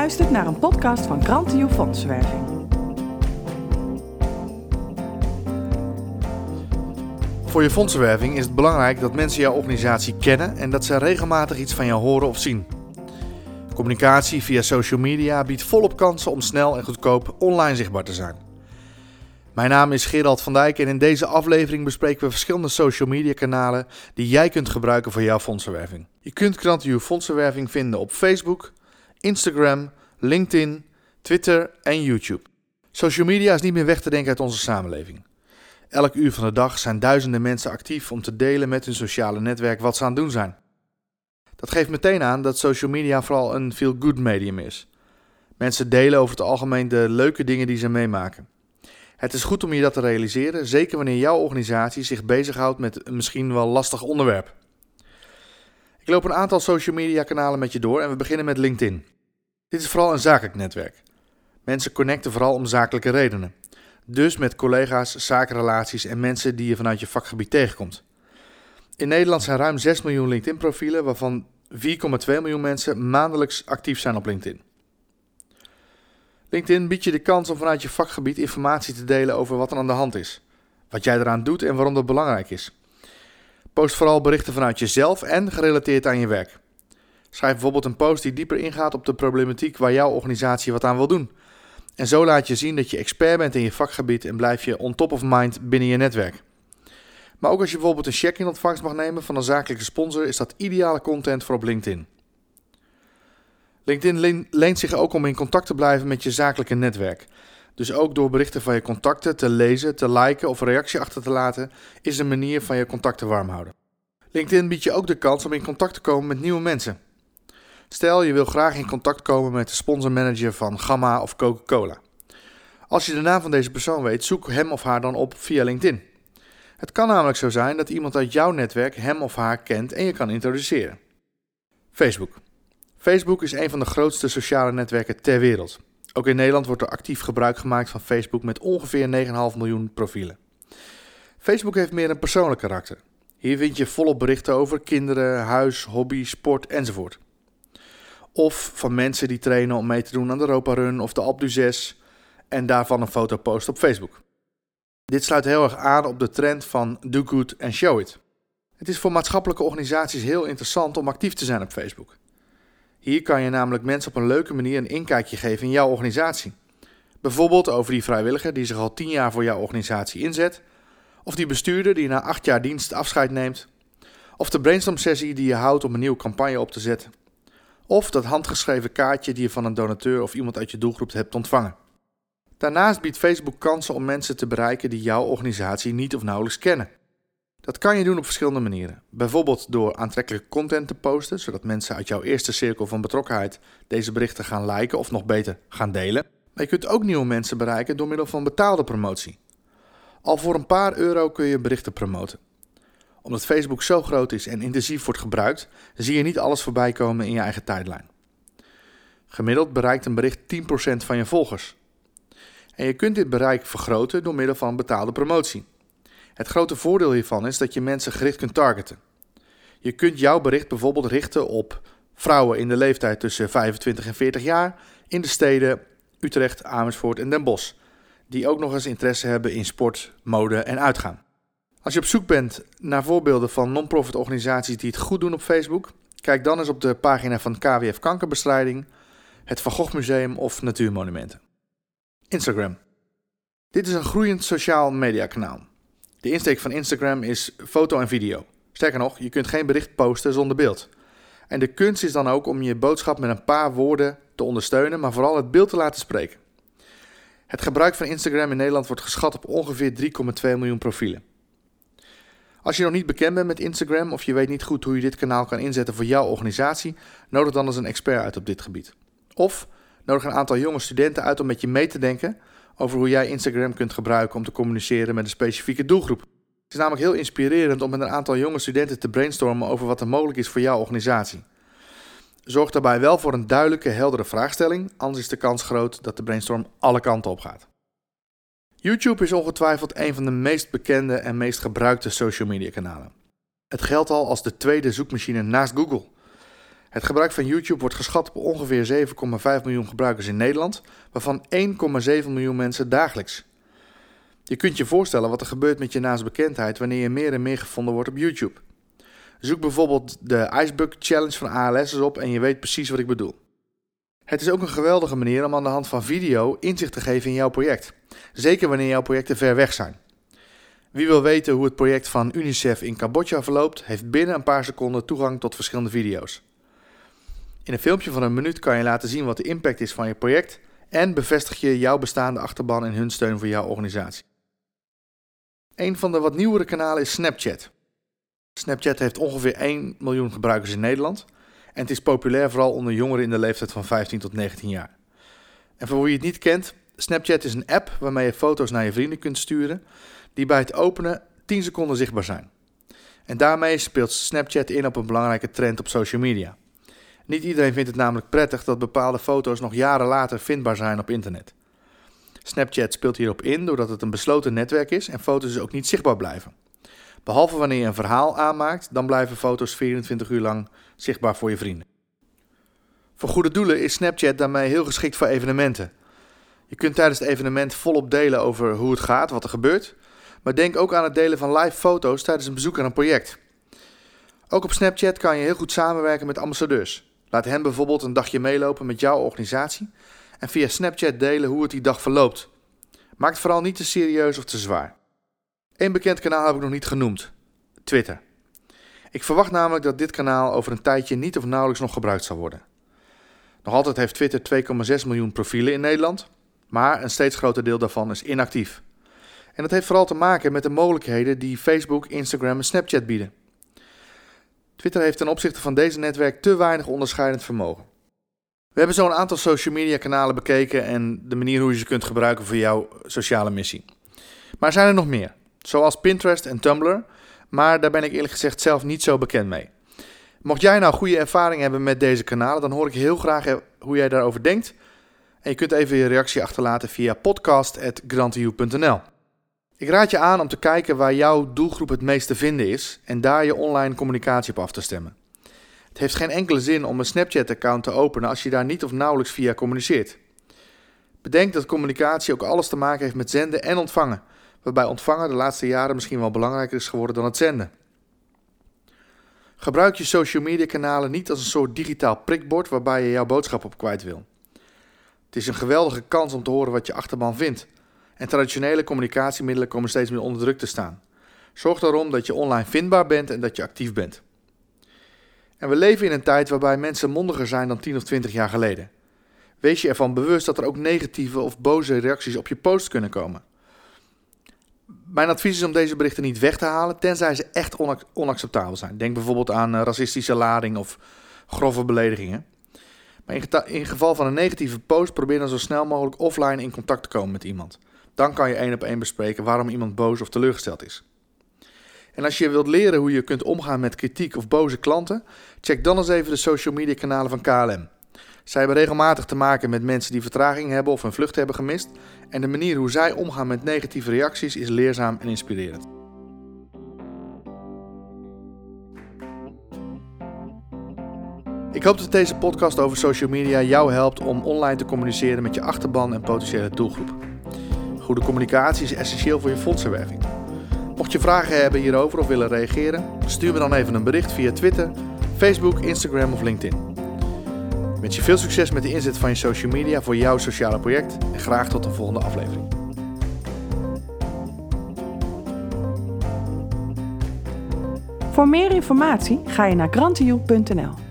Luistert naar een podcast van Grantio Fondswerving. Voor je fondsenwerving is het belangrijk dat mensen jouw organisatie kennen en dat ze regelmatig iets van jou horen of zien. Communicatie via social media biedt volop kansen om snel en goedkoop online zichtbaar te zijn. Mijn naam is Gerald van Dijk en in deze aflevering bespreken we verschillende social media kanalen die jij kunt gebruiken voor jouw fondsenwerving. Je kunt Krantiju Fondsenwerving vinden op Facebook, Instagram, LinkedIn, Twitter en YouTube. Social media is niet meer weg te denken uit onze samenleving. Elk uur van de dag zijn duizenden mensen actief om te delen met hun sociale netwerk wat ze aan het doen zijn. Dat geeft meteen aan dat social media vooral een feel-good medium is. Mensen delen over het algemeen de leuke dingen die ze meemaken. Het is goed om je dat te realiseren, zeker wanneer jouw organisatie zich bezighoudt met een misschien wel lastig onderwerp. Ik loop een aantal social media kanalen met je door en we beginnen met LinkedIn. Dit is vooral een zakelijk netwerk. Mensen connecten vooral om zakelijke redenen. Dus met collega's, zakenrelaties en mensen die je vanuit je vakgebied tegenkomt. In Nederland zijn ruim 6 miljoen LinkedIn-profielen, waarvan 4,2 miljoen mensen maandelijks actief zijn op LinkedIn. LinkedIn biedt je de kans om vanuit je vakgebied informatie te delen over wat er aan de hand is, wat jij eraan doet en waarom dat belangrijk is. Post vooral berichten vanuit jezelf en gerelateerd aan je werk. Schrijf bijvoorbeeld een post die dieper ingaat op de problematiek waar jouw organisatie wat aan wil doen. En zo laat je zien dat je expert bent in je vakgebied en blijf je on top of mind binnen je netwerk. Maar ook als je bijvoorbeeld een check in ontvangst mag nemen van een zakelijke sponsor, is dat ideale content voor op LinkedIn. LinkedIn leent zich ook om in contact te blijven met je zakelijke netwerk. Dus ook door berichten van je contacten te lezen, te liken of reactie achter te laten, is een manier van je contacten warm houden. LinkedIn biedt je ook de kans om in contact te komen met nieuwe mensen. Stel je wil graag in contact komen met de sponsormanager van Gamma of Coca-Cola. Als je de naam van deze persoon weet, zoek hem of haar dan op via LinkedIn. Het kan namelijk zo zijn dat iemand uit jouw netwerk hem of haar kent en je kan introduceren. Facebook. Facebook is een van de grootste sociale netwerken ter wereld. Ook in Nederland wordt er actief gebruik gemaakt van Facebook met ongeveer 9,5 miljoen profielen. Facebook heeft meer een persoonlijk karakter. Hier vind je volop berichten over kinderen, huis, hobby, sport enzovoort. Of van mensen die trainen om mee te doen aan de Europa Run of de Alpe d'Huez en daarvan een foto posten op Facebook. Dit sluit heel erg aan op de trend van do good and show it. Het is voor maatschappelijke organisaties heel interessant om actief te zijn op Facebook. Hier kan je namelijk mensen op een leuke manier een inkijkje geven in jouw organisatie. Bijvoorbeeld over die vrijwilliger die zich al 10 jaar voor jouw organisatie inzet, of die bestuurder die na 8 jaar dienst afscheid neemt, of de brainstorm sessie die je houdt om een nieuwe campagne op te zetten, of dat handgeschreven kaartje die je van een donateur of iemand uit je doelgroep hebt ontvangen. Daarnaast biedt Facebook kansen om mensen te bereiken die jouw organisatie niet of nauwelijks kennen. Dat kan je doen op verschillende manieren. Bijvoorbeeld door aantrekkelijke content te posten, zodat mensen uit jouw eerste cirkel van betrokkenheid deze berichten gaan liken of nog beter gaan delen. Maar je kunt ook nieuwe mensen bereiken door middel van betaalde promotie. Al voor een paar euro kun je berichten promoten. Omdat Facebook zo groot is en intensief wordt gebruikt, zie je niet alles voorbij komen in je eigen tijdlijn. Gemiddeld bereikt een bericht 10% van je volgers. En je kunt dit bereik vergroten door middel van betaalde promotie. Het grote voordeel hiervan is dat je mensen gericht kunt targeten. Je kunt jouw bericht bijvoorbeeld richten op vrouwen in de leeftijd tussen 25 en 40 jaar in de steden Utrecht, Amersfoort en Den Bosch, die ook nog eens interesse hebben in sport, mode en uitgaan. Als je op zoek bent naar voorbeelden van non-profit organisaties die het goed doen op Facebook, kijk dan eens op de pagina van KWF Kankerbestrijding, het Van Gogh Museum of Natuurmonumenten. Instagram. Dit is een groeiend sociaal mediakanaal. De insteek van Instagram is foto en video. Sterker nog, je kunt geen bericht posten zonder beeld. En de kunst is dan ook om je boodschap met een paar woorden te ondersteunen, maar vooral het beeld te laten spreken. Het gebruik van Instagram in Nederland wordt geschat op ongeveer 3,2 miljoen profielen. Als je nog niet bekend bent met Instagram of je weet niet goed hoe je dit kanaal kan inzetten voor jouw organisatie, nodig dan eens een expert uit op dit gebied. Of nodig een aantal jonge studenten uit om met je mee te denken over hoe jij Instagram kunt gebruiken om te communiceren met een specifieke doelgroep. Het is namelijk heel inspirerend om met een aantal jonge studenten te brainstormen over wat er mogelijk is voor jouw organisatie. Zorg daarbij wel voor een duidelijke, heldere vraagstelling, anders is de kans groot dat de brainstorm alle kanten op gaat. YouTube is ongetwijfeld een van de meest bekende en meest gebruikte social media kanalen. Het geldt al als de tweede zoekmachine naast Google. Het gebruik van YouTube wordt geschat op ongeveer 7,5 miljoen gebruikers in Nederland, waarvan 1,7 miljoen mensen dagelijks. Je kunt je voorstellen wat er gebeurt met je naastbekendheid wanneer je meer en meer gevonden wordt op YouTube. Zoek bijvoorbeeld de Iceberg Challenge van ALS op en je weet precies wat ik bedoel. Het is ook een geweldige manier om aan de hand van video inzicht te geven in jouw project. Zeker wanneer jouw projecten ver weg zijn. Wie wil weten hoe het project van UNICEF in Cambodja verloopt, heeft binnen een paar seconden toegang tot verschillende video's. In een filmpje van een minuut kan je laten zien wat de impact is van je project en bevestig je jouw bestaande achterban en hun steun voor jouw organisatie. Een van de wat nieuwere kanalen is Snapchat. Snapchat heeft ongeveer 1 miljoen gebruikers in Nederland en het is populair vooral onder jongeren in de leeftijd van 15 tot 19 jaar. En voor wie het niet kent, Snapchat is een app waarmee je foto's naar je vrienden kunt sturen die bij het openen 10 seconden zichtbaar zijn. En daarmee speelt Snapchat in op een belangrijke trend op social media. Niet iedereen vindt het namelijk prettig dat bepaalde foto's nog jaren later vindbaar zijn op internet. Snapchat speelt hierop in doordat het een besloten netwerk is en foto's dus ook niet zichtbaar blijven. Behalve wanneer je een verhaal aanmaakt, dan blijven foto's 24 uur lang zichtbaar voor je vrienden. Voor goede doelen is Snapchat daarmee heel geschikt voor evenementen. Je kunt tijdens het evenement volop delen over hoe het gaat, wat er gebeurt, maar denk ook aan het delen van live foto's tijdens een bezoek aan een project. Ook op Snapchat kan je heel goed samenwerken met ambassadeurs. Laat hen bijvoorbeeld een dagje meelopen met jouw organisatie en via Snapchat delen hoe het die dag verloopt. Maak het vooral niet te serieus of te zwaar. Eén bekend kanaal heb ik nog niet genoemd: Twitter. Ik verwacht namelijk dat dit kanaal over een tijdje niet of nauwelijks nog gebruikt zal worden. Nog altijd heeft Twitter 2,6 miljoen profielen in Nederland, maar een steeds groter deel daarvan is inactief. En dat heeft vooral te maken met de mogelijkheden die Facebook, Instagram en Snapchat bieden. Twitter heeft ten opzichte van deze netwerk te weinig onderscheidend vermogen. We hebben zo een aantal social media kanalen bekeken en de manier hoe je ze kunt gebruiken voor jouw sociale missie. Maar zijn er nog meer, zoals Pinterest en Tumblr, maar daar ben ik eerlijk gezegd zelf niet zo bekend mee. Mocht jij nou goede ervaring hebben met deze kanalen, dan hoor ik heel graag hoe jij daarover denkt. En je kunt even je reactie achterlaten via podcast.grantiu.nl. Ik raad je aan om te kijken waar jouw doelgroep het meest te vinden is en daar je online communicatie op af te stemmen. Het heeft geen enkele zin om een Snapchat-account te openen als je daar niet of nauwelijks via communiceert. Bedenk dat communicatie ook alles te maken heeft met zenden en ontvangen, waarbij ontvangen de laatste jaren misschien wel belangrijker is geworden dan het zenden. Gebruik je social media kanalen niet als een soort digitaal prikbord waarbij je jouw boodschap op kwijt wil. Het is een geweldige kans om te horen wat je achterban vindt. En traditionele communicatiemiddelen komen steeds meer onder druk te staan. Zorg daarom dat je online vindbaar bent en dat je actief bent. En we leven in een tijd waarbij mensen mondiger zijn dan 10 of 20 jaar geleden. Wees je ervan bewust dat er ook negatieve of boze reacties op je post kunnen komen. Mijn advies is om deze berichten niet weg te halen, tenzij ze echt onacceptabel zijn. Denk bijvoorbeeld aan eh, racistische lading of grove beledigingen. Maar in, in geval van een negatieve post, probeer dan zo snel mogelijk offline in contact te komen met iemand. Dan kan je één op één bespreken waarom iemand boos of teleurgesteld is. En als je wilt leren hoe je kunt omgaan met kritiek of boze klanten, check dan eens even de social media kanalen van KLM. Zij hebben regelmatig te maken met mensen die vertraging hebben of een vlucht hebben gemist. En de manier hoe zij omgaan met negatieve reacties is leerzaam en inspirerend. Ik hoop dat deze podcast over social media jou helpt om online te communiceren met je achterban en potentiële doelgroep. Goede communicatie is essentieel voor je fondsenwerving. Mocht je vragen hebben hierover of willen reageren, stuur me dan even een bericht via Twitter, Facebook, Instagram of LinkedIn. Wens je veel succes met de inzet van je social media voor jouw sociale project en graag tot de volgende aflevering. Voor meer informatie ga je naar grantio.nl.